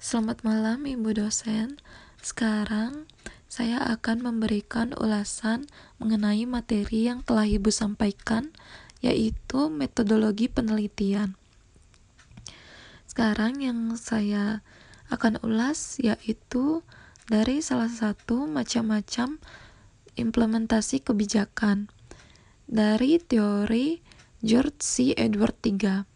Selamat malam, Ibu dosen. Sekarang saya akan memberikan ulasan mengenai materi yang telah Ibu sampaikan, yaitu metodologi penelitian. Sekarang yang saya akan ulas yaitu dari salah satu macam-macam implementasi kebijakan dari teori George C. Edward III.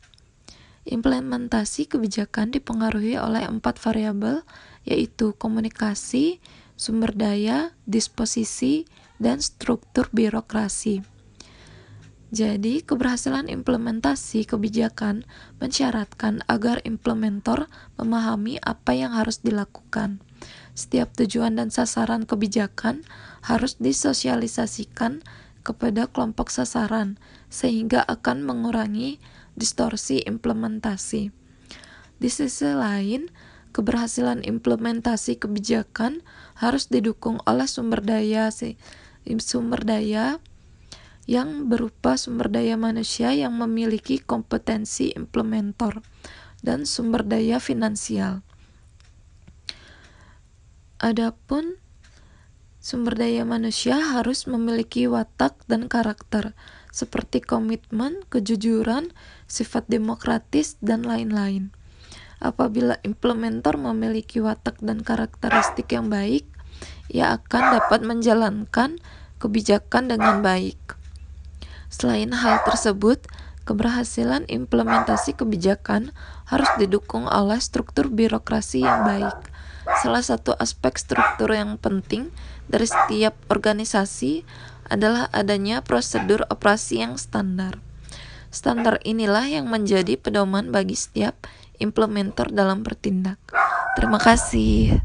Implementasi kebijakan dipengaruhi oleh empat variabel, yaitu komunikasi, sumber daya, disposisi, dan struktur birokrasi. Jadi, keberhasilan implementasi kebijakan mensyaratkan agar implementor memahami apa yang harus dilakukan. Setiap tujuan dan sasaran kebijakan harus disosialisasikan kepada kelompok sasaran, sehingga akan mengurangi distorsi implementasi. Di sisi lain, keberhasilan implementasi kebijakan harus didukung oleh sumber daya sumber daya yang berupa sumber daya manusia yang memiliki kompetensi implementor dan sumber daya finansial. Adapun sumber daya manusia harus memiliki watak dan karakter seperti komitmen, kejujuran, sifat demokratis, dan lain-lain. Apabila implementer memiliki watak dan karakteristik yang baik, ia akan dapat menjalankan kebijakan dengan baik. Selain hal tersebut, keberhasilan implementasi kebijakan harus didukung oleh struktur birokrasi yang baik. Salah satu aspek struktur yang penting dari setiap organisasi adalah adanya prosedur operasi yang standar. Standar inilah yang menjadi pedoman bagi setiap implementer dalam bertindak. Terima kasih.